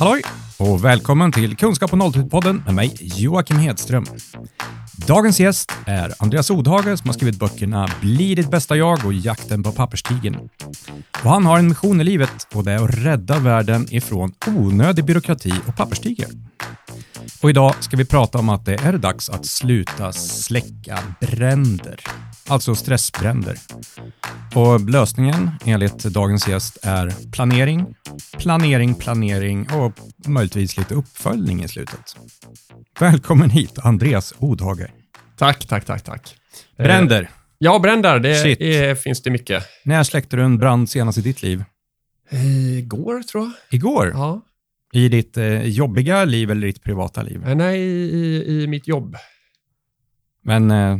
Halloj och välkommen till Kunskap och nolltid-podden med mig Joakim Hedström. Dagens gäst är Andreas Odhage som har skrivit böckerna Bli ditt bästa jag och Jakten på papperstigen. Och han har en mission i livet och det är att rädda världen ifrån onödig byråkrati och papperstiger. Och idag ska vi prata om att det är dags att sluta släcka bränder, alltså stressbränder. Och lösningen enligt dagens gäst är planering, planering, planering och möjligtvis lite uppföljning i slutet. Välkommen hit Andreas Odhage. Tack, tack, tack, tack. Bränder. Eh, ja, bränder, det är, finns det mycket. När släckte du en brand senast i ditt liv? Igår, tror jag. Igår? Ja. I ditt eh, jobbiga liv eller ditt privata liv? Eh, Nej, i, i mitt jobb. Men eh,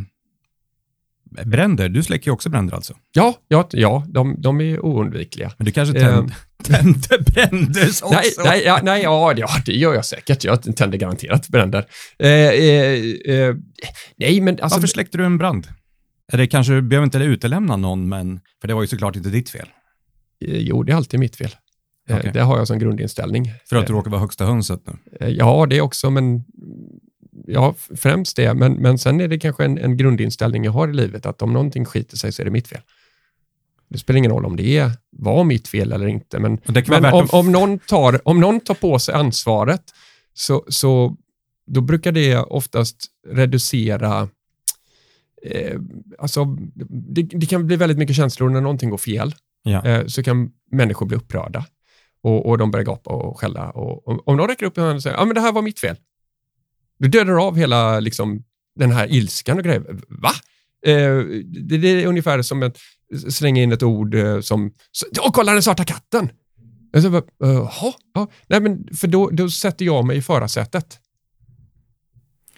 bränder, du släcker ju också bränder alltså? Ja, ja, ja de, de är oundvikliga. Men du kanske Eh, tänd, tände bränder också? Nej, nej, ja, nej ja, det- ja, det gör jag säkert. Jag tänder garanterat bränder. Eh, eh, eh, nej, men alltså... Varför släckte du en brand? Eller kanske du behöver inte utelämna någon, men för det var ju såklart inte ditt fel. eh, Jo, det är alltid mitt fel. Eh, Okej. Det har jag som grundinställning. För att du råkar vara högsta hönset nu. Eh, Ja, det också, men ja, främst det. Men, men sen är det kanske en, en grundinställning jag har i livet, att om någonting skiter sig så är det mitt fel. Det spelar ingen roll om det är, var mitt fel eller inte, men, men om, att- om, någon tar, om någon tar på sig ansvaret, så, så då brukar det oftast reducera Eh, alltså, det, det kan bli väldigt mycket känslor när någonting går fel. Ja. Eh, så kan människor bli upprörda och, och de börjar gapa och skälla. Och, och, om någon räcker upp en hand och säger ja men det här var mitt fel. Du dödar av hela liksom, den här ilskan och grejer. Va? Eh, det, det är ungefär som att slänga in ett ord eh, som Åh, kolla den svarta katten! Jaha? ja. Nej, men för då, då sätter jag mig i förarsätet.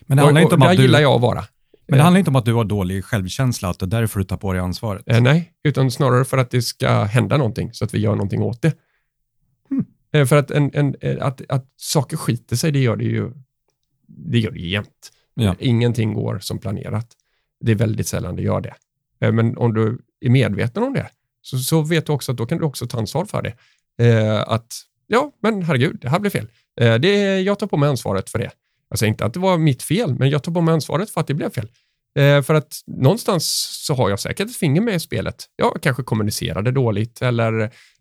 Men det handlar och, inte och om där att du... gillar jag att vara. Men det handlar inte om att du har dålig självkänsla, att det är därför du tar på dig ansvaret. Eh, nej, utan snarare för att det ska hända någonting så att vi gör någonting åt det. Hmm. Eh, för att, en, en, eh, att, att saker skiter sig, det gör det ju det gör det jämt. Ja. Ingenting går som planerat. Det är väldigt sällan det gör det. Eh, men om du är medveten om det, så, så vet du också att då kan du också ta ansvar för det. Eh, att, ja, men herregud, det här blev fel. Eh, det, jag tar på mig ansvaret för det. Jag säger inte att det var mitt fel, men jag tar på mig ansvaret för att det blev fel. Eh, för att någonstans så har jag säkert ett finger med i spelet. Jag kanske kommunicerade dåligt eller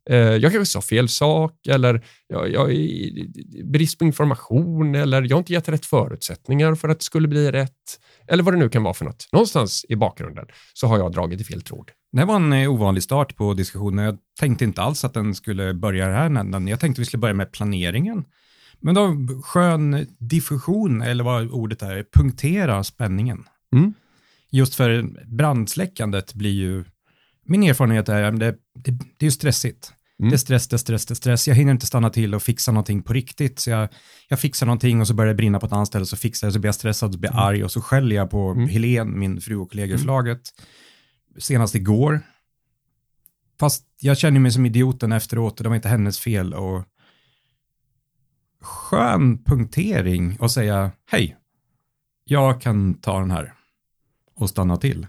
eh, jag kanske sa fel sak eller jag, jag brist på information eller jag har inte gett rätt förutsättningar för att det skulle bli rätt. Eller vad det nu kan vara för något. Någonstans i bakgrunden så har jag dragit i fel tråd. Det var en eh, ovanlig start på diskussionen. Jag tänkte inte alls att den skulle börja här. Jag tänkte vi skulle börja med planeringen. Men då skön diffusion, eller vad ordet är, punktera spänningen. Mm. Just för brandsläckandet blir ju, min erfarenhet är att det, det, det är stressigt. Mm. Det är stress, det är stress, det är stress. Jag hinner inte stanna till och fixa någonting på riktigt. Så jag, jag fixar någonting och så börjar det brinna på ett annat ställe, så fixar jag, så blir jag stressad, så blir jag arg och så skäller jag på Mm. Helen, min fru och kollega i förlaget. Senast igår. Fast jag känner mig som idioten efteråt och det var inte hennes fel. Och skön punktering och säga hej, jag kan ta den här och stanna till.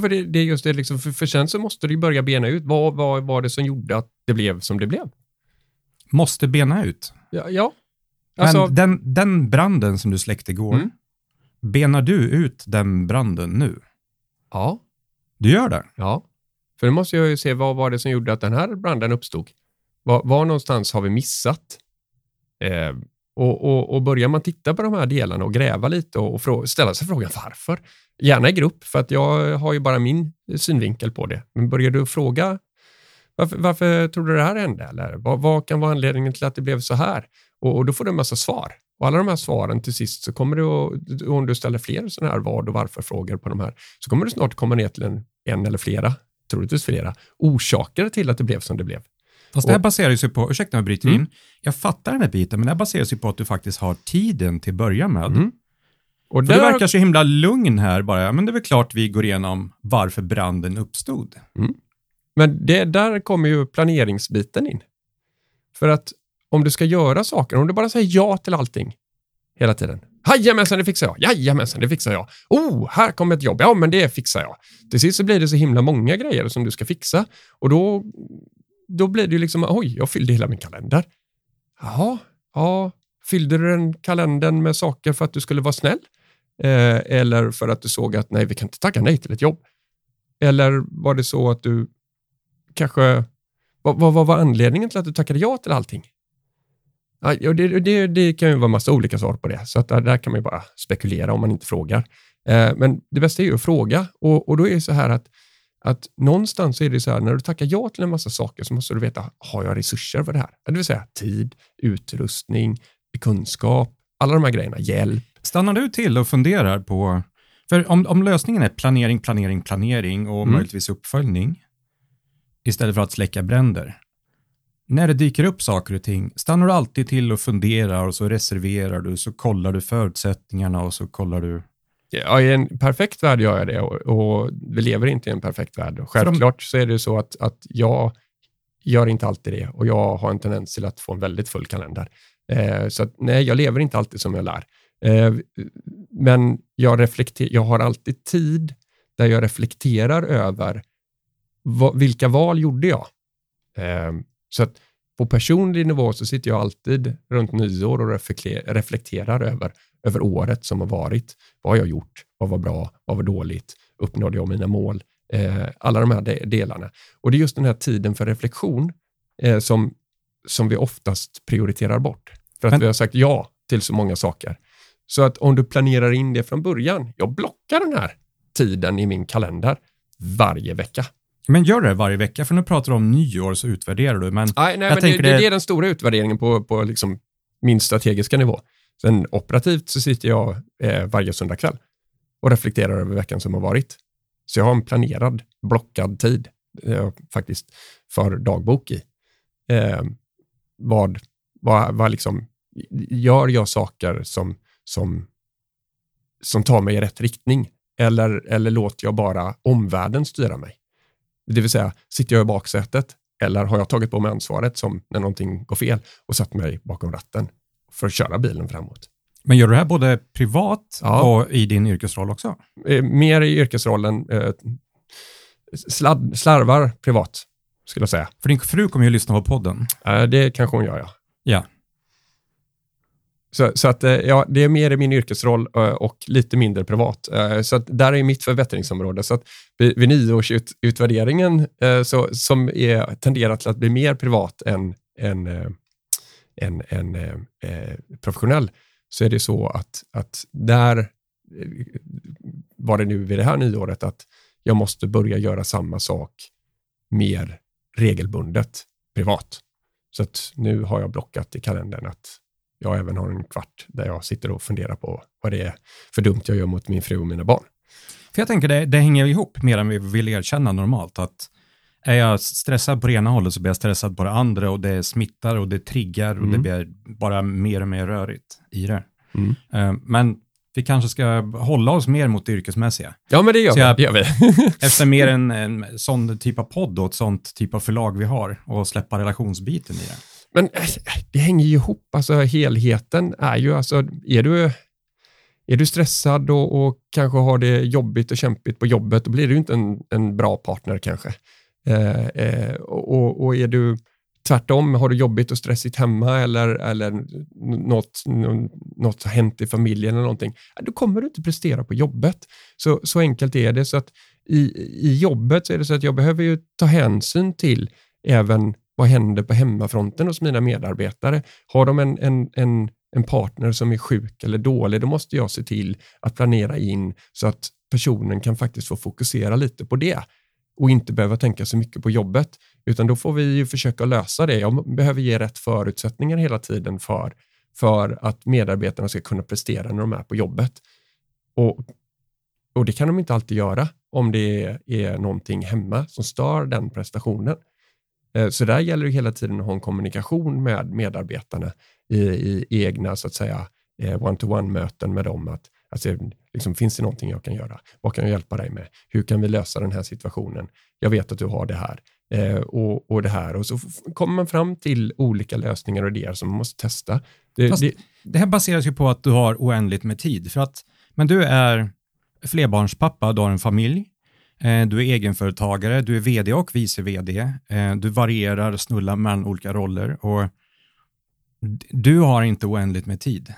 För det, det är just det, liksom, för, för sen så måste du börja bena ut vad, vad var det som gjorde att det blev som det blev. Måste bena ut. Ja, ja. Men Alltså, den, den branden som du släckte igår, Mm. benar du ut den branden nu? ja, Du gör det? ja. För nu måste jag ju se vad var det som gjorde att den här branden uppstod. Var, var någonstans har vi missat? Eh, och, och, och börjar man titta på de här delarna och gräva lite och, och frå- ställa sig frågan varför? Gärna i grupp, för att jag har ju bara min synvinkel på det. Men börjar du fråga varför, varför tror du det här hände? Eller vad, vad kan vara anledningen till att det blev så här? Och, och då får du en massa svar. Och alla de här svaren till sist så kommer du, att- om du ställer fler sådana här vad och varför-frågor på de här, så kommer du snart komma ner till en, en eller flera, troligtvis flera, orsaker till att det blev som det blev. Fast det här baserar sig på, ursäkta om jag bryter Mm. in, jag fattar den här biten, men det här baserar sig på att du faktiskt har tiden till att börja med. Mm. Och För du verkar så himla lugn här bara, men det är väl klart vi går igenom varför branden uppstod. Men det, där kommer ju planeringsbiten in. För att om du ska göra saker, om du bara säger ja till allting hela tiden. Jajamensan, det fixar jag. Jajamensan, det fixar jag. Oh, här kommer ett jobb. Ja, men det fixar jag. Till sist så blir det så himla många grejer som du ska fixa och då, då blir det ju liksom, oj, jag fyllde hela min kalender. Jaha, Ja, fyllde du den kalendern med saker för att du skulle vara snäll? Eh, eller för att du såg att nej, vi kan inte tacka nej till ett jobb? Eller var det så att du kanske... Vad, vad, vad var anledningen till att du tackade ja till allting? Ja, det, det, det kan ju vara massa olika svar på det, så att där, där kan man ju bara spekulera om man inte frågar. Eh, men det bästa är ju att fråga och, och då är det så här att, att någonstans är det så här, när du tackar ja till en massa saker så måste du veta, har jag resurser för det här? Det vill säga tid, utrustning, kunskap, alla de här grejerna, hjälp. Stannar du till och funderar på, för om, om lösningen är planering, planering, planering och mm. möjligtvis uppföljning, istället för att släcka bränder, när det dyker upp saker och ting, stannar du alltid till och funderar och så reserverar du, så kollar du förutsättningarna och så kollar du Ja, I en perfekt värld gör jag det och, och vi lever inte i en perfekt värld. Självklart så är det så att, att jag gör inte alltid det och jag har en tendens till att få en väldigt full kalender. Eh, så att, nej, jag lever inte alltid som jag lär. Eh, men jag, reflekter, jag har alltid tid där jag reflekterar över vad, vilka val gjorde jag? Eh, så att på personlig nivå så sitter jag alltid runt nyår och reflekterar över, över året som har varit. Vad har jag gjort? Vad var bra? Vad var dåligt? Uppnådde jag mina mål? Eh, alla de här de delarna. Och det är just den här tiden för reflektion eh, som, som vi oftast prioriterar bort. För att Men... vi har sagt ja till så många saker. Så att om du planerar in det från början, jag blockar den här tiden i min kalender varje vecka. Men gör det varje vecka, för nu pratar du om nyår så utvärderar du. Men nej, nej men det, det, det, är den stora utvärderingen på, på liksom min strategiska nivå. Sen operativt så sitter jag eh, varje söndagkväll och reflekterar över veckan som har varit. Så jag har en planerad, blockad tid eh, faktiskt för dagbok i. Eh, vad, vad, vad liksom, gör jag saker som, som, som tar mig i rätt riktning? Eller, eller låter jag bara omvärlden styra mig? Det vill säga, sitter jag i baksätet eller har jag tagit på mig ansvaret som när någonting går fel och satt mig bakom ratten för att köra bilen framåt? Men gör du det här både privat ja. och i din yrkesroll också? Eh, mer i yrkesrollen. Eh, sladd, slarvar privat, skulle jag säga. För din fru kommer ju lyssna på podden. Eh, det kanske hon gör, ja. Ja. Så, så att, ja, det är mer i min yrkesroll och lite mindre privat. Så att där är mitt förbättringsområde. Så att vid, vid nioårsutvärderingen, så, som är, tenderar till att bli mer privat än, än, än, en eh, eh, professionell, så är det så att, att där eh, var det nu vid det här nyåret att jag måste börja göra samma sak mer regelbundet privat. Så att nu har jag blockat i kalendern att jag även har en kvart där jag sitter och funderar på vad det är för dumt jag gör mot min fru och mina barn. För jag tänker det, det hänger ihop mer än vi vill erkänna normalt. Att är jag stressad på det ena hållet så blir jag stressad på det andra och det smittar och det triggar och mm. det blir bara mer och mer rörigt i det. Mm. Uh, men vi kanske ska hålla oss mer mot det yrkesmässiga. Ja, men det gör, jag, vi. Gör vi. efter mer en, en sån typ av podd och ett sånt typ av förlag vi har och släppa relationsbiten i det. Men äh, det hänger ju ihop, alltså helheten är ju, alltså är du, är du stressad och, och kanske har det jobbigt och kämpigt på jobbet, då blir du inte en, en bra partner kanske. Eh, eh, och, och är du tvärtom, har du jobbigt och stressigt hemma eller, eller något, något har hänt i familjen eller någonting, då kommer du inte prestera på jobbet. Så, så enkelt är det. Så att i, I jobbet så är det så att jag behöver ju ta hänsyn till även vad händer på hemmafronten hos mina medarbetare? Har de en, en, en, en partner som är sjuk eller dålig, då måste jag se till att planera in så att personen kan faktiskt få fokusera lite på det och inte behöva tänka så mycket på jobbet. Utan då får vi ju försöka lösa det. Jag behöver ge rätt förutsättningar hela tiden för, för att medarbetarna ska kunna prestera när de är på jobbet. Och, och det kan de inte alltid göra om det är någonting hemma som stör den prestationen. Eh, så där gäller det hela tiden att ha en kommunikation med medarbetarna i, i egna så att säga eh, one-to-one-möten med dem. Att, alltså, liksom, finns det någonting jag kan göra? Vad kan jag hjälpa dig med? Hur kan vi lösa den här situationen? Jag vet att du har det här eh, och, och det här. Och så kommer man fram till olika lösningar och idéer som man måste testa. Det, det, det här baseras ju på att du har oändligt med tid. För att, men du är flerbarnspappa, du har en familj. Eh, du är egenföretagare, du är vd och vice vd. Eh, du varierar, snullar mellan olika roller och du har inte oändligt med tid.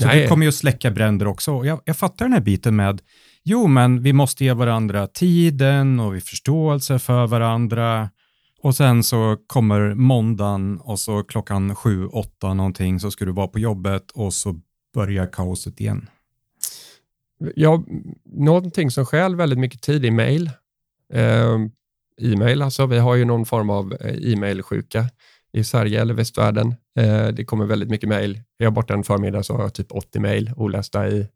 Så Nej. du kommer ju att släcka bränder också. Jag, jag fattar den här biten med, jo men vi måste ge varandra tiden och vi förståelse för varandra. Och sen så kommer måndagen och så klockan sju, åtta någonting så ska du vara på jobbet och så börjar kaoset igen. Ja, någonting som stjäl väldigt mycket tid är mail. Eh, e-mail alltså. Vi har ju någon form av eh, e-mailsjuka i Sverige eller västvärlden. Eh, det kommer väldigt mycket mail. Är jag borta en förmiddag så har jag typ 80 mail olästa i,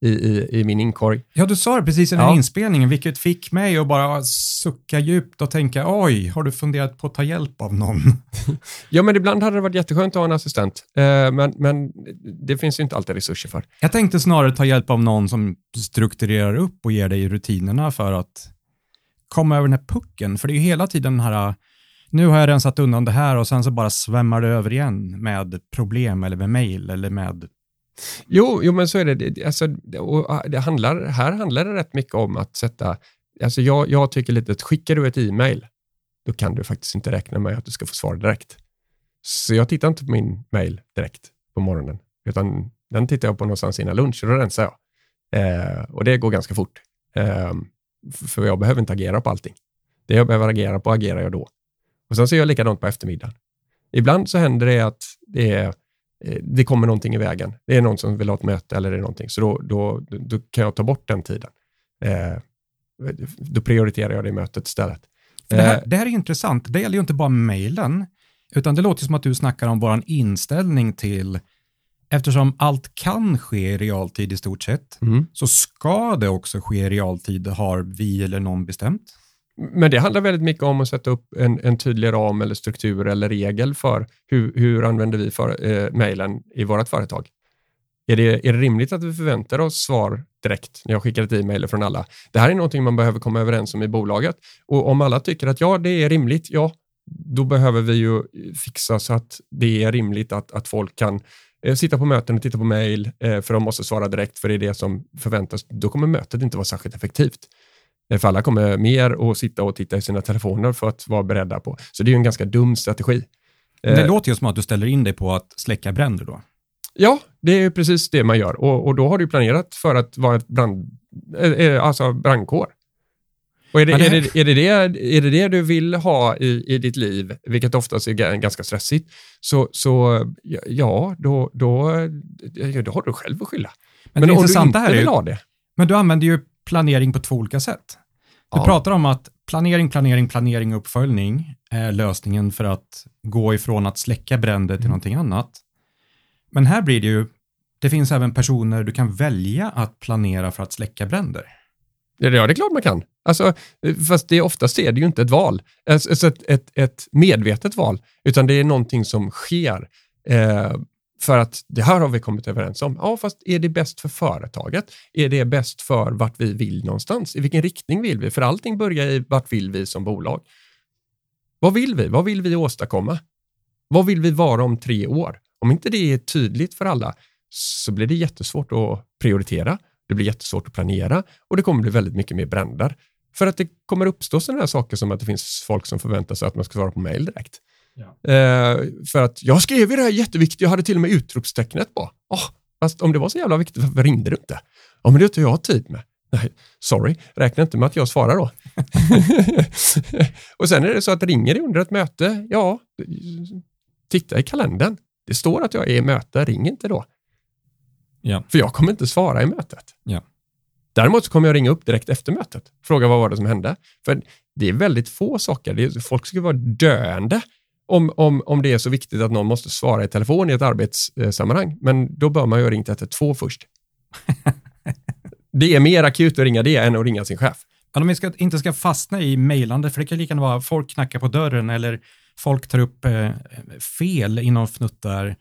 i, i, i min inkorg. Ja, du sa det precis i den här Ja. inspelningen, vilket fick mig att bara sucka djupt och tänka, oj, har du funderat på att ta hjälp av någon? Ja, men ibland hade det varit jätteskönt att ha en assistent, eh, men, men det finns ju inte alltid resurser för. Jag tänkte snarare ta hjälp av någon som strukturerar upp och ger dig rutinerna för att komma över den här pucken. För det är ju hela tiden den här, nu har jag rensat undan det här och sen så bara svämmar det över igen med problem eller med mail eller med... Jo, jo men så är det. Alltså, det- och ah, det handlar, här handlar det rätt mycket om att sätta... Alltså jag, jag tycker lite att skickar du ett e-mail, då kan du faktiskt inte räkna med att du ska få svar direkt. Så jag tittar inte på min mail direkt på morgonen, utan den tittar jag på någonstans innan lunch och då rensar jag. Eh, och det går ganska fort. Eh, för jag behöver inte agera på allting. Det jag behöver agera på agerar jag då. Och sen så gör jag likadant på eftermiddagen. Ibland så händer det att det är eh, det kommer någonting i vägen. Det är någon som vill ha ett möte eller det är någonting. Så då, då, då kan jag ta bort den tiden. Eh, då prioriterar jag det mötet istället. Det, här, Eh, det här är intressant, det gäller ju inte bara mailen, utan det låter som att du snackar om vår inställning till, eftersom allt kan ske i realtid i stort sett, mm. så ska det också ske i realtid, har vi eller någon bestämt. Men det handlar väldigt mycket om att sätta upp en, en tydlig ram eller struktur eller regel för hur, hur använder vi för, eh, mejlen i vårt företag. Är det, är det rimligt att vi förväntar oss svar direkt när jag skickar ett e-mail från alla? Det här är någonting man behöver komma överens om i bolaget. Och om alla tycker att ja, det är rimligt, ja, då behöver vi ju fixa så att det är rimligt att, att folk kan eh, sitta på möten och titta på mejl, eh, för de måste svara direkt, för det är det som förväntas. Då kommer mötet inte vara särskilt effektivt. För alla kommer mer att sitta och titta i sina telefoner för att vara beredda på. Så det är ju en ganska dum strategi. Men det Eh, låter ju som att du ställer in dig på att släcka bränder då. Ja, det är precis det man gör. Och, och då har du planerat för att vara ett brand, eh, eh, alltså brandkår. Och är det, är, det, är, det det, är det det du vill ha i, i ditt liv, vilket oftast är ga- ganska stressigt, så, så ja, då, då, då har du själv att skylla. Men, Men det intressanta inte här är ju, det, men du använder ju planering på två olika sätt. Du Ja. pratar om att planering, planering, planering och uppföljning är lösningen för att gå ifrån att släcka bränder till Mm. någonting annat. Men här blir det ju, det finns även personer du kan välja att planera för att släcka bränder. Ja, det är klart man kan. Alltså, fast det är oftast är det ju inte ett val, alltså ett, ett, ett medvetet val, utan det är någonting som sker eh, för att det här har vi kommit överens om. Ja, fast är det bäst för företaget? Är det bäst för vart vi vill någonstans? I vilken riktning vill vi? För allting börjar i vart vill vi som bolag? Vad vill vi? Vad vill vi åstadkomma? Vad vill vi vara om tre år? Om inte det är tydligt för alla så blir det jättesvårt att prioritera. Det blir jättesvårt att planera och det kommer bli väldigt mycket mer bränder. För att det kommer uppstå sådana här saker som att det finns folk som förväntar sig att man ska svara på mejl direkt. Eh, för att jag skrev ju det här jätteviktigt, jag hade till och med utropstecknet på. Oh, fast om det var så jävla viktigt, varför ringde du inte? Ja, men det har jag tid med. Nej, sorry, räkna inte med att jag svarar då. och sen är det så att ringer det under ett möte, ja, titta i kalendern. Det står att jag är i möte, ring inte då. Ja. För jag kommer inte svara i mötet. Ja. Däremot så kommer jag ringa upp direkt efter mötet. Fråga vad var det som hände. För det är väldigt få saker. Är, folk skulle vara döende om, om, om det är så viktigt att någon måste svara i telefon i ett arbetssammanhang. Men då bör man ju ha ringt 112 först. det är mer akut att ringa det än att ringa sin chef. Men om vi ska, inte ska fastna i mejlande, för det kan lika gärna vara folk knackar på dörren eller folk tar upp eh, fel inom fnuttar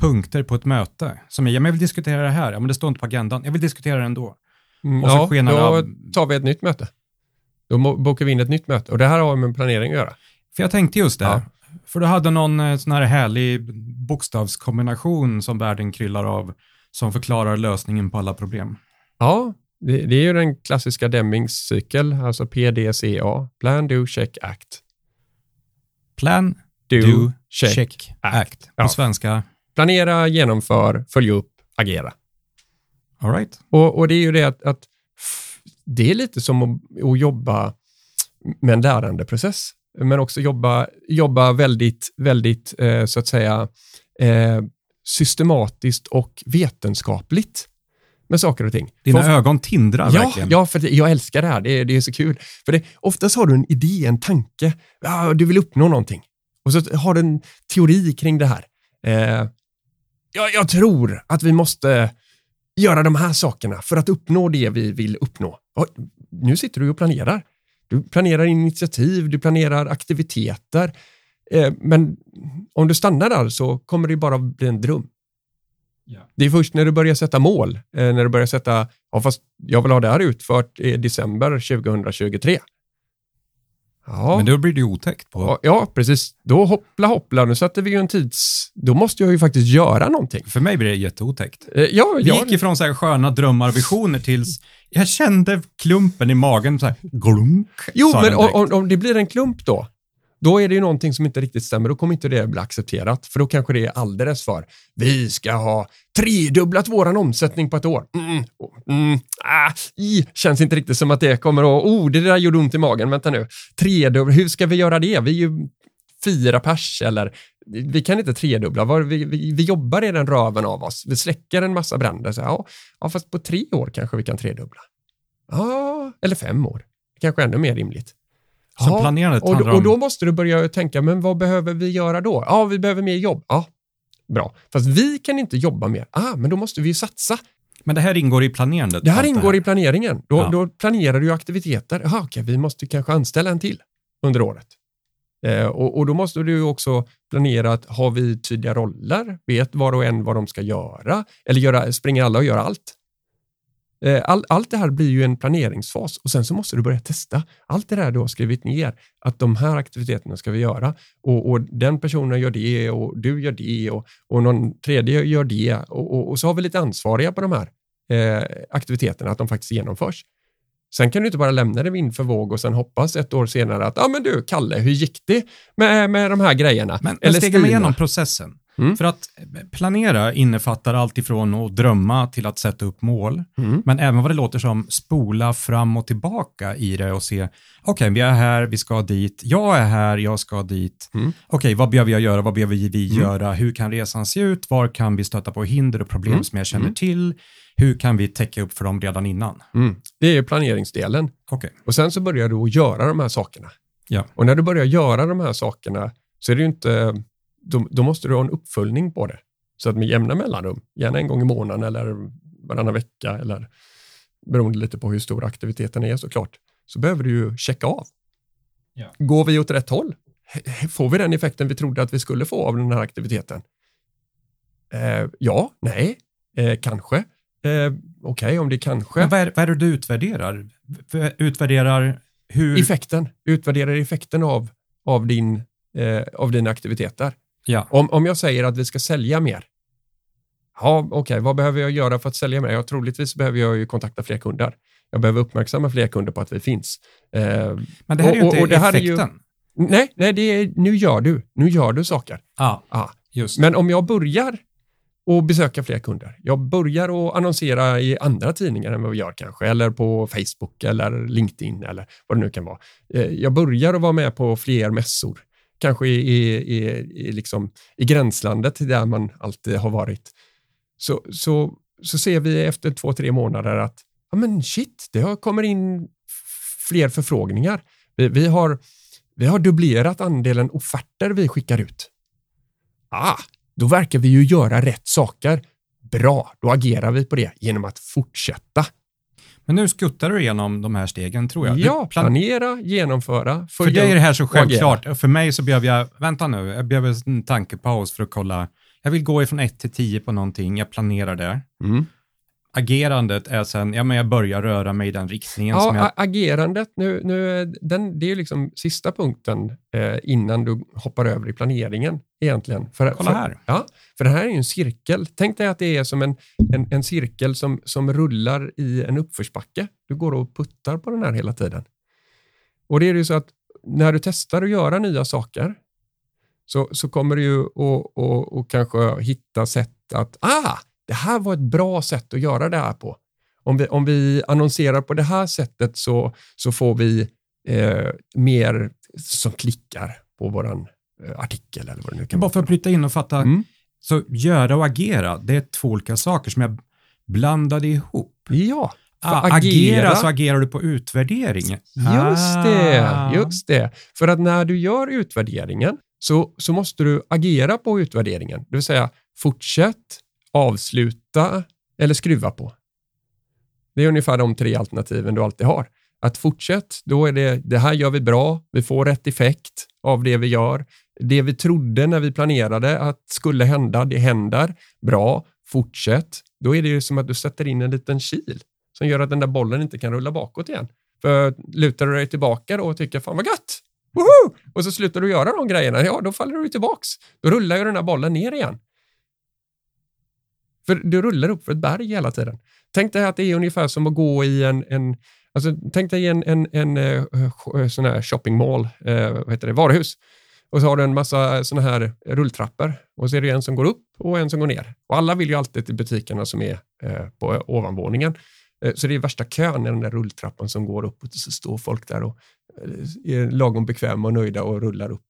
punkter på ett möte. Som är, ja, men jag vill diskutera det här, ja, men det står inte på agendan, jag vill diskutera det ändå. Mm, Och så ja, skenar då av. tar vi ett nytt möte. Då bokar vi in ett nytt möte. Och det här har med planering att göra. För jag tänkte just det, Ja. För du hade någon eh, sån här härlig bokstavskombination som världen kryllar av, som förklarar lösningen på alla problem. Ja, det, det är ju den klassiska Demings cykel, alltså PDCA. Plan, do, check, act. Plan, Do, do, check, check, act. På Ja. svenska, Planera, genomför, följ upp, agera. All right. Och, och det är ju det att, att det är lite som att, att jobba med en lärandeprocess, men också jobba, jobba väldigt, väldigt eh, så att säga eh, systematiskt och vetenskapligt med saker och ting. Dina För- ögon tindrar Ja, verkligen. ja, för det, jag älskar det här. Det, är- det är så kul. För det, oftast har du en idé, en tanke. Ja, du vill uppnå någonting. Och så har du en teori kring det här. Eh, ja, jag tror att vi måste göra de här sakerna för att uppnå det vi vill uppnå. Och nu sitter du och planerar. Du planerar initiativ, du planerar aktiviteter. Eh, men om du stannar där så kommer det bara bli en dröm. Ja. Det är först när du börjar sätta mål, eh, när du börjar sätta, ja fast jag vill ha det här utfört i december 2023. Ja, Men då blir det ju otäckt. På. ja, precis. Då hoppla hoppla, nu sätter vi ju en tids... Då måste jag ju faktiskt göra någonting. För mig blir det jätteotäckt. Eh, Ja, Vi ja, gick ifrån så här sköna drömmar och visioner tills jag kände klumpen i magen, så här glunk. Jo, men om, om, om det blir en klump då, då är det ju någonting som inte riktigt stämmer. Då kommer inte det bli accepterat, för då kanske det är alldeles för vi ska ha tredubblat våran omsättning på ett år. Mm, mm, ah, i, känns inte riktigt som att det kommer att, oh, det där gjorde ont i magen, vänta nu. Tredubbla, hur ska vi göra det? Vi är ju fyra pers eller vi kan inte tredubbla, vi, vi, vi jobbar den röven av oss. Vi släcker en massa bränder. Så, ja, ja, fast på tre år kanske vi kan tredubbla. Ja, eller fem år. Kanske ännu mer rimligt. Så planerandet och, då- och då måste du börja tänka, men vad behöver vi göra då? Ja, vi behöver mer jobb. Ja, bra. Fast vi kan inte jobba mer. Ah, men då måste vi ju satsa. Men det här ingår i planerandet. Det här ingår i planeringen. Då, Ja. då planerar du aktiviteter. Jaha, okej, vi måste kanske anställa en till under året. Eh, och, och då måste du också planera att har vi tydliga roller? Vet var och en vad de ska göra? Eller göra, springer alla och gör allt? Eh, All, allt det här blir ju en planeringsfas och sen så måste du börja testa. Allt det där du har skrivit ner, att de här aktiviteterna ska vi göra och, och den personen gör det och du gör det och, och någon tredje gör det och, och, och så har vi lite ansvariga på de här eh, aktiviteterna, att de faktiskt genomförs. Sen kan du inte bara lämna det vind för våg och sen hoppas ett år senare att, ja ah, men du Kalle, hur gick det med, med de här grejerna? Men, men stegar Stina. mig igenom processen. Mm. För att planera innefattar allt ifrån att drömma till att sätta upp mål, Mm. men även vad det låter som spola fram och tillbaka i det och se, okej, vi är här, vi ska dit, jag är här, jag ska dit. Mm. Okej, vad behöver jag göra, vad behöver vi Mm. göra, hur kan resan se ut, var kan vi stöta på hinder och problem Mm. som jag känner Mm. till, hur kan vi täcka upp för dem redan innan? Det är planeringsdelen. Okej, Och sen så börjar du att göra de här sakerna. Ja. Och när du börjar göra de här sakerna så är det ju inte, då, då måste du ha en uppföljning på det. Så att med jämna mellanrum, gärna en gång i månaden eller varannan vecka eller beroende lite på hur stor aktiviteten är såklart, så behöver du ju checka av. Ja. Går vi åt rätt håll? Får vi den effekten vi trodde att vi skulle få av den här aktiviteten? Eh, ja, nej, eh, kanske. Eh, Okej, om det är kanske. men vad är, vad är det du utvärderar? Utvärderar hur... Effekten, utvärderar effekten av, av, din, eh, av dina aktiviteter. Ja, Om, om jag säger att vi ska sälja mer. Ja, okej, vad behöver jag göra för att sälja mer? Ja, troligtvis behöver jag ju kontakta fler kunder. Jag behöver uppmärksamma fler kunder på att vi finns. Eh, men det här är ju och- inte och här är ju- effekten. nej, nej det är, nu gör du. Nu gör du saker. Ja, Ja. just. Men om jag börjar och besöka fler kunder. Jag börjar att annonsera i andra tidningar än vad vi gör kanske, eller på Facebook eller LinkedIn eller vad det nu kan vara. Eh, Jag börjar att vara med på fler mässor, kanske i, i, i, liksom, i gränslandet till där man alltid har varit. Så, så, så ser vi efter två, tre månader att ja, men shit, det har kommer in fler förfrågningar. Vi, vi, har, vi har dubblerat andelen offerter vi skickar ut. Ah, då verkar vi ju göra rätt saker. Bra, då agerar vi på det genom att fortsätta. Men nu skuttar du igenom de här stegen, tror jag. Ja, plan- planera, genomföra, För dig är det här så självklart. För mig så behöver jag, vänta nu, jag behöver en tankepaus för att kolla. Jag vill gå ifrån 1 till 10 på någonting, jag planerar det. Mm. Agerandet är sen, ja men jag börjar röra mig i den riktningen som Ja, jag... agerandet, nu, nu, den, det är ju liksom sista punkten eh, innan du hoppar över i planeringen egentligen. För, Kolla för, här. Ja, för det här är ju en cirkel. Tänk dig att det är som en, en, en cirkel som, som rullar i en uppförsbacke. Du går och puttar på den här hela tiden. Och det är ju så att när du testar att göra nya saker så, så kommer du ju att och, och kanske hitta sätt att, ah, det här var ett bra sätt att göra det här på. Om vi, om vi annonserar på det här sättet så, så får vi eh, mer som klickar på våran eh, artikel eller vad det nu kan Bara vara. för att bryta in och fatta, Mm. så göra och agera, det är två olika saker som jag blandade ihop. Ja, Ah, agera, så agerar du på utvärdering. Just det, Ah. just det. För att när du gör utvärderingen så, så måste du agera på utvärderingen. Det vill säga fortsätt, avsluta eller skruva på. Det är ungefär de tre alternativen du alltid har. Att fortsätt, då är det det här gör vi bra, vi får rätt effekt av det vi gör. Det vi trodde när vi planerade att skulle hända, det händer. Bra, fortsätt. Då är det ju som att du sätter in en liten kil som gör att den där bollen inte kan rulla bakåt igen. För lutar du dig tillbaka då och tycker fan vad gött, Woho! och så slutar du göra de grejerna, ja då faller du tillbaks. Då rullar ju den här bollen ner igen. För du rullar upp för ett berg hela tiden. Tänk dig att det är ungefär som att gå i en, en alltså, tänk dig en, en, en, eh, eh, sån här shopping mall, eh, vad heter det, varuhus. Och så har du en massa såna här rulltrappor och så är det en som går upp och en som går ner. Och alla vill ju alltid till butikerna som är eh, på ovanvåningen. Eh, Så det är värsta kön i den där rulltrappan som går upp och så står folk där och eh, är lagom bekväma och nöjda och rullar upp.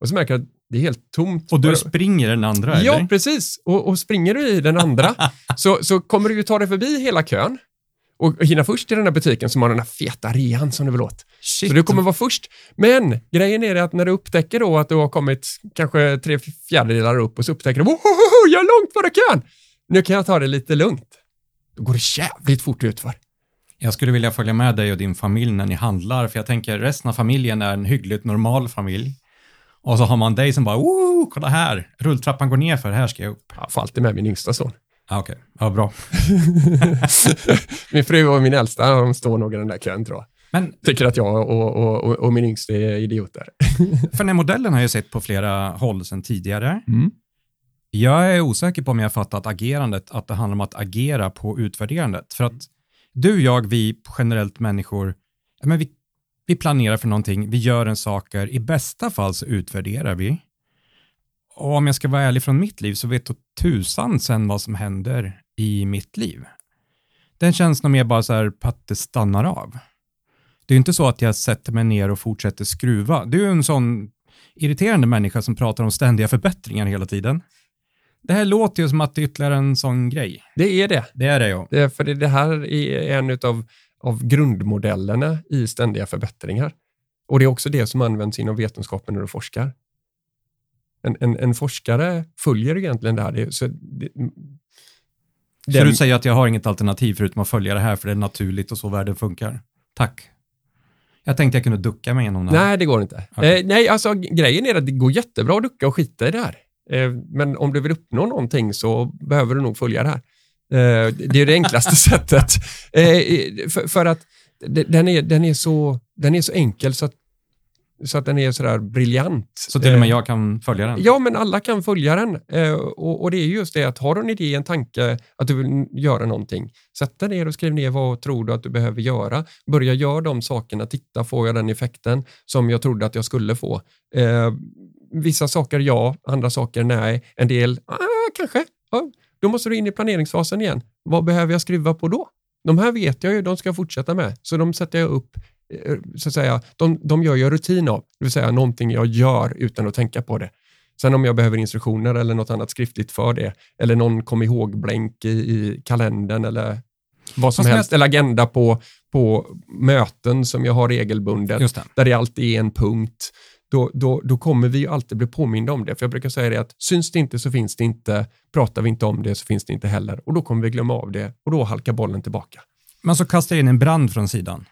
Och så märker jag att det är helt tomt. Och du springer den andra, Ja, eller? precis. Och, och springer du i den andra så, så kommer du ju ta dig förbi hela kön och hinna först till den här butiken som har den här feta rean som du vill åt. Shit. Så du kommer vara först. Men grejen är att när du upptäcker då att du har kommit kanske tre fjärdedelar upp och så upptäcker du att jag är långt före kön. Nu kan jag ta det lite lugnt. Då går det jävligt fort utför. Jag skulle vilja följa med dig och din familj när ni handlar, för jag tänker resten av familjen är en hyggligt normal familj. Och så har man dig som bara, oh, kolla här, rulltrappan går ner för här ska jag upp. Jag får alltid med min yngsta son. Ah, Okej, ja bra. min fru och min äldsta, de står nog i den där kön tror jag. Men Tycker att jag och, och, och, och min yngsta är idioter. för den här modellen har jag sett på flera håll sedan tidigare. Mm. Jag är osäker på om jag fattat agerandet, att det handlar om att agera på utvärderandet. För att du, jag, vi generellt människor, men vi, vi planerar för någonting, vi gör en saker, i bästa fall så utvärderar vi. Och om jag ska vara ärlig från mitt liv så vet då tusan sen vad som händer i mitt liv. Den känns nog mer bara så här att det stannar av. Det är ju inte så att jag sätter mig ner och fortsätter skruva. Du är en sån irriterande människa som pratar om ständiga förbättringar hela tiden. Det här låter ju som att det är ytterligare en sån grej. Det är det. Det är det ja. det för det, det här är en av, av grundmodellerna i ständiga förbättringar. Och det är också det som används inom vetenskapen när du forskar. En, en, en forskare följer egentligen det här. Det, så det, Så den- du säger att jag har inget alternativ förutom att följa det här för det är naturligt och så världen funkar. Tack. Jag tänkte jag kunde ducka mig igenom det här. Nej, det går inte. Okej. Eh, nej, alltså grejen är att det går jättebra att ducka och skita i det här. Eh, men om du vill uppnå någonting så behöver du nog följa det här. Eh, det är det enklaste sättet. Eh, för, för att de- den är, den, är så, den är så enkel så att, så att den är sådär briljant. Så till och med Eh, jag kan följa den. Ja, men alla kan följa den. Och, och det är just det att har du en idé, en tanke, att du vill göra någonting, sätt dig ner och skriv ner vad tror du att du behöver göra. Börja göra de sakerna, titta, får jag den effekten som jag trodde att jag skulle få? Eh, vissa saker ja, andra saker nej, en del ah, kanske. Ja. Då måste du in i planeringsfasen igen. Vad behöver jag skruva på då? De här vet jag ju, de ska jag fortsätta med. Så de sätter jag upp, eh, så att säga, de, de gör jag rutin av. Det vill säga någonting jag gör utan att tänka på det. Sen om jag behöver instruktioner eller något annat skriftligt för det, eller någon kom ihåg-blänk i, i kalendern eller vad som Fast helst, eller agenda på, på möten som jag har regelbundet, där det alltid är en punkt, då, då, då kommer vi ju alltid bli påminda om det. För jag brukar säga det att syns det inte så finns det inte, pratar vi inte om det så finns det inte heller. Och då kommer vi glömma av det och då halkar bollen tillbaka. Men så kastar jag in en brand från sidan.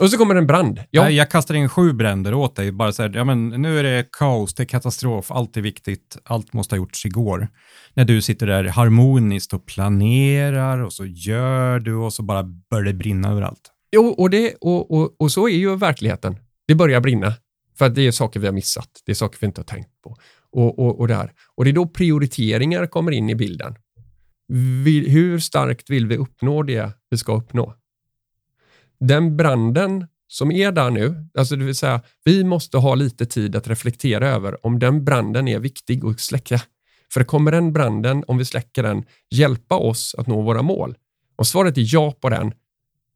Och så kommer en brand. Ja, Jag kastar in sju bränder åt dig. Bara så här, ja, men nu är det kaos, det är katastrof, allt är viktigt, allt måste ha gjorts igår. När du sitter där harmoniskt och planerar och så gör du och så bara börjar det brinna överallt. Jo, och, det, och, och, och så är ju verkligheten. Det börjar brinna. För att det är saker vi har missat. Det är saker vi inte har tänkt på. Och, och, och, där. och det är då prioriteringar kommer in i bilden. Vi, hur starkt vill vi uppnå det vi ska uppnå? Den branden som är där nu, alltså det vill säga vi måste ha lite tid att reflektera över om den branden är viktig att släcka. För kommer den branden, om vi släcker den, hjälpa oss att nå våra mål? Om svaret är ja på den,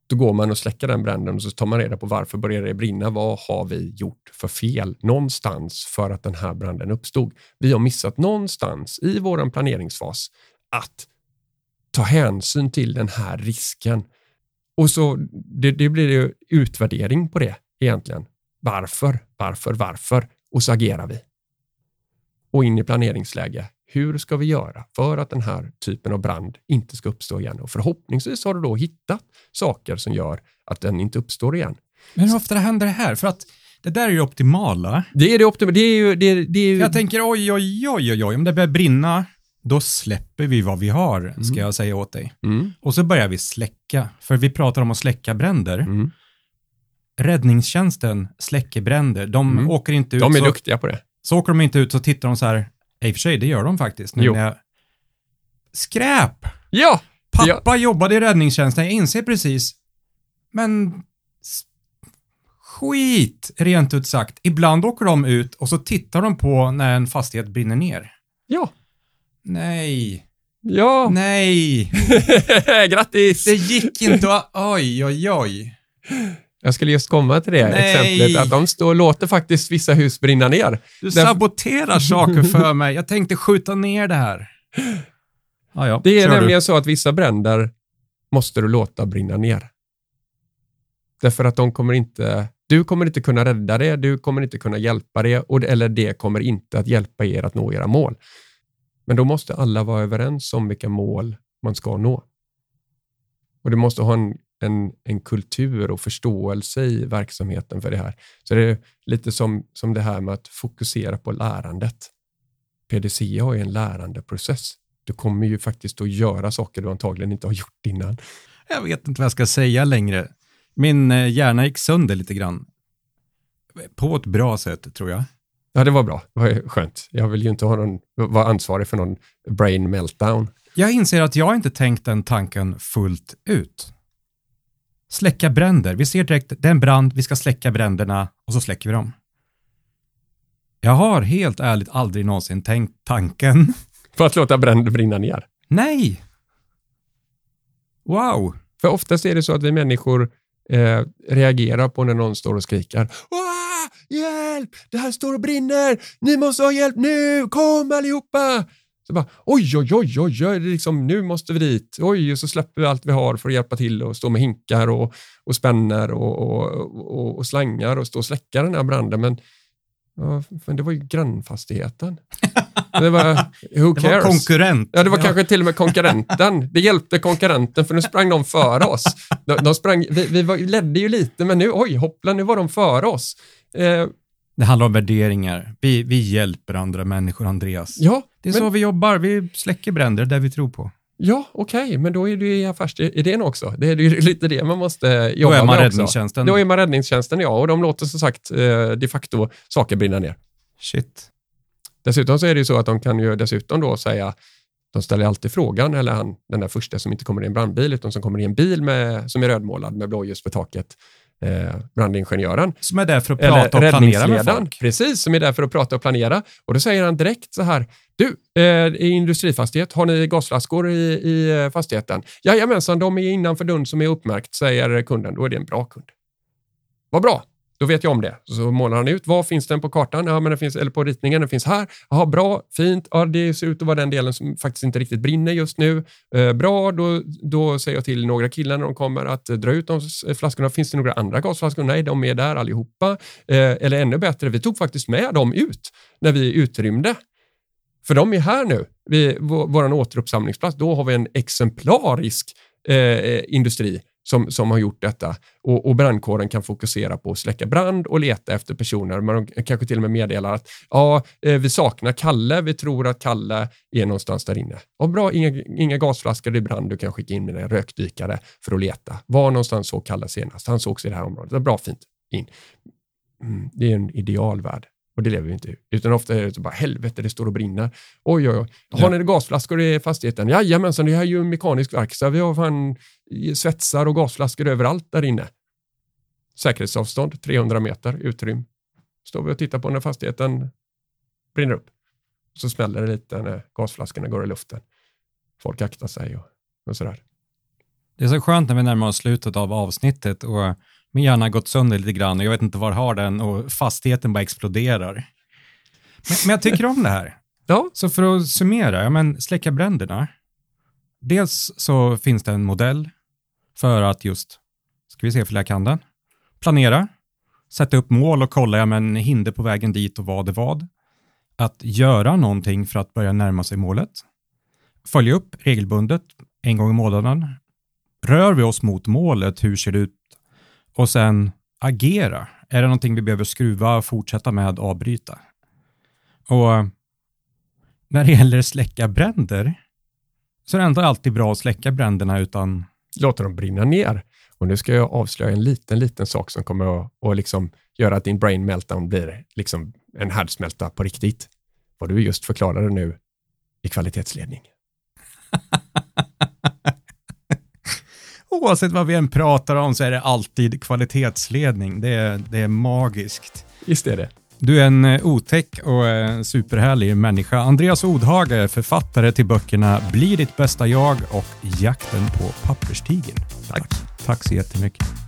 då går man och släcker den bränden och så tar man reda på varför börjar det brinna? Vad har vi gjort för fel någonstans för att den här branden uppstod? Vi har missat någonstans i vår planeringsfas att ta hänsyn till den här risken. Och så det, det blir ju utvärdering på det egentligen. Varför, varför, varför? Och så agerar vi. Och in i planeringsläge. Hur ska vi göra för att den här typen av brand inte ska uppstå igen? Och förhoppningsvis har du då hittat saker som gör att den inte uppstår igen. Men hur ofta händer det här? För att det där är ju optimala. Det är det optimala. Det är ju, det, är- det är ju, Jag tänker oj, oj, oj, oj, oj, om det börjar brinna, då släpper vi vad vi har, ska Mm. jag säga åt dig. mm, Och så börjar vi släcka, för vi pratar om att släcka bränder. mm. Räddningstjänsten släcker bränder. De Mm. åker inte ut, De är så, duktiga på det. så åker de inte ut så tittar de så här, i och för sig, det gör de faktiskt. Nu Jo. när jag... Skräp! Ja! Pappa jobbade i räddningstjänsten, jag inser precis. Men skit, rent ut sagt. Ibland åker de ut och så tittar de på när en fastighet brinner ner. Ja! Nej, Ja! nej, Grattis! det gick inte att... Oj, oj, oj. Jag skulle just komma till det Nej. exemplet, att de står och låter faktiskt vissa hus brinna ner. Du Därför- saboterar saker för mig. Jag tänkte skjuta ner det här. Ja, ja. Det är kör du. nämligen så att vissa bränder måste du låta brinna ner. Därför att de kommer inte, du kommer inte kunna rädda det, du kommer inte kunna hjälpa det, och, eller det kommer inte att hjälpa er att nå era mål. Men då måste alla vara överens om vilka mål man ska nå. Och du måste ha en, en, en kultur och förståelse i verksamheten för det här. Så det är lite som, som det här med att fokusera på lärandet. PDCA ju en lärandeprocess. Du kommer ju faktiskt att göra saker du antagligen inte har gjort innan. Jag vet inte vad jag ska säga längre. Min eh, hjärna gick sönder lite grann. På ett bra sätt, tror jag. Ja, det var bra. Det var skönt. Jag vill ju inte ha någon, vara ansvarig för någon brain meltdown. Jag inser att jag inte tänkt den tanken fullt ut. Släcka bränder. Vi ser direkt, det är en brand, vi ska släcka bränderna och så släcker vi dem. Jag har helt ärligt aldrig någonsin tänkt tanken. För att låta bränder brinna ner. Nej! Wow! För oftast är det så att vi människor eh, reagerar på när någon står och skriker. "Åh, Hjälp! Det här står och brinner! Ni måste ha hjälp nu! Kom allihopa! Så bara, oj, oj, oj, oj, oj, liksom, nu måste vi dit. Oj, och så släpper vi allt vi har för att hjälpa till och stå med hinkar och, och spänner och, och, och, och slangar och stå och släcka den här branden. Men, ja, men det var ju grannfastigheten. Det var, who Det cares? var konkurrent. Ja, det var Ja. kanske till och med konkurrenten. Det hjälpte konkurrenten för nu sprang de före oss. De, de sprang, vi vi var, ledde ju lite, men nu, oj, hoppla, nu var de före oss. Eh, Det handlar om värderingar. Vi, vi hjälper andra människor, Andreas. ja, Det är men, så vi jobbar. Vi släcker bränder, det är det vi tror på. ja okej, men då är det ju affärsidén också. Det är ju lite det man måste Då jobba är man med också. räddningstjänsten. Då är man räddningstjänsten, ja, och de låter som sagt eh, de facto saker brinna ner. Shit. Dessutom så är det ju så att de kan ju dessutom då säga, de ställer alltid frågan, eller han, den där första som inte kommer i en brandbil, utan som kommer i en bil med, som är rödmålad med blåljus på taket, eh, brandingenjören, Som är där för att eller prata och planera med folk. precis, som är där för att prata och planera. Och då säger han direkt så här, du, eh, i industrifastighet, har ni gasflaskor i, i eh, fastigheten? Jajamensan, de är innanför dörren som är uppmärkt, säger kunden. Då är det en bra kund. Vad bra, då vet jag om det. Så målar han ut, var finns den på kartan? Ja, men den finns, eller på ritningen, den finns här. Jaha, bra, fint. Ja, det ser ut att vara den delen som faktiskt inte riktigt brinner just nu. Eh, bra, då, då säger jag till några killar när de kommer att dra ut de eh, flaskorna. Finns det några andra gasflaskor? Nej, de är där allihopa. Eh, eller ännu bättre, vi tog faktiskt med dem ut när vi utrymde. För de är här nu, vid vår, vår återuppsamlingsplats. Då har vi en exemplarisk eh, eh industri som, som har gjort detta. Och, och brandkåren kan fokusera på att släcka brand och leta efter personer. Men de kanske till och med meddelar att ja, eh, vi saknar Kalle, vi tror att Kalle är någonstans där inne. Ja, bra, inga, inga gasflaskor i brand, du kan skicka in med en rökdykare för att leta. Var någonstans såg Kalle senast? Han sågs i det här området. Ja, bra, fint. In. Mm, det är en idealvärld. Och det lever vi inte. Utan ofta är det så bara helvete, det står och brinner. Oj, oj, oj. Har Ja. ni gasflaskor i fastigheten? Jajamensan, det här är ju en mekanisk verkstad. Vi har fan svetsar och gasflaskor överallt där inne. säkerhetsavstånd, 300 meter utrym. Står vi och tittar på när fastigheten brinner upp. Så smäller det lite när gasflaskorna går i luften. Folk aktar sig och, och sådär. Det är så skönt när vi närmar oss slutet av avsnittet och min hjärna har gått sönder lite grann och jag vet inte var har den och fastigheten bara exploderar. Men, men jag tycker om det här. Ja. Så för att summera, ja, men släcka bränderna. Dels så finns det en modell för att just, ska vi se för jag kan den, planera, sätta upp mål och kolla, ja men hinder på vägen dit och vad är vad. Att göra någonting för att börja närma sig målet. Följa upp regelbundet en gång i månaden. Rör vi oss mot målet, hur ser det ut? Och sen agera. Är det någonting vi behöver skruva, fortsätta med, avbryta? Och när det gäller släcka bränder så är det ändå alltid bra att släcka bränderna utan Låta dem brinna ner. Och nu ska jag avslöja en liten, liten sak som kommer att och liksom göra att din brain meltdown blir liksom en härdsmälta på riktigt. Vad du just förklarade nu i kvalitetsledning. oavsett vad vi än pratar om så är det alltid kvalitetsledning. Det är, det är magiskt. Visst är det. Du är en eh, otäck och eh, superhärlig människa. Andreas Odhage författare till böckerna Bli ditt bästa jag och Jakten på papperstigen. Tack. Tack så jättemycket.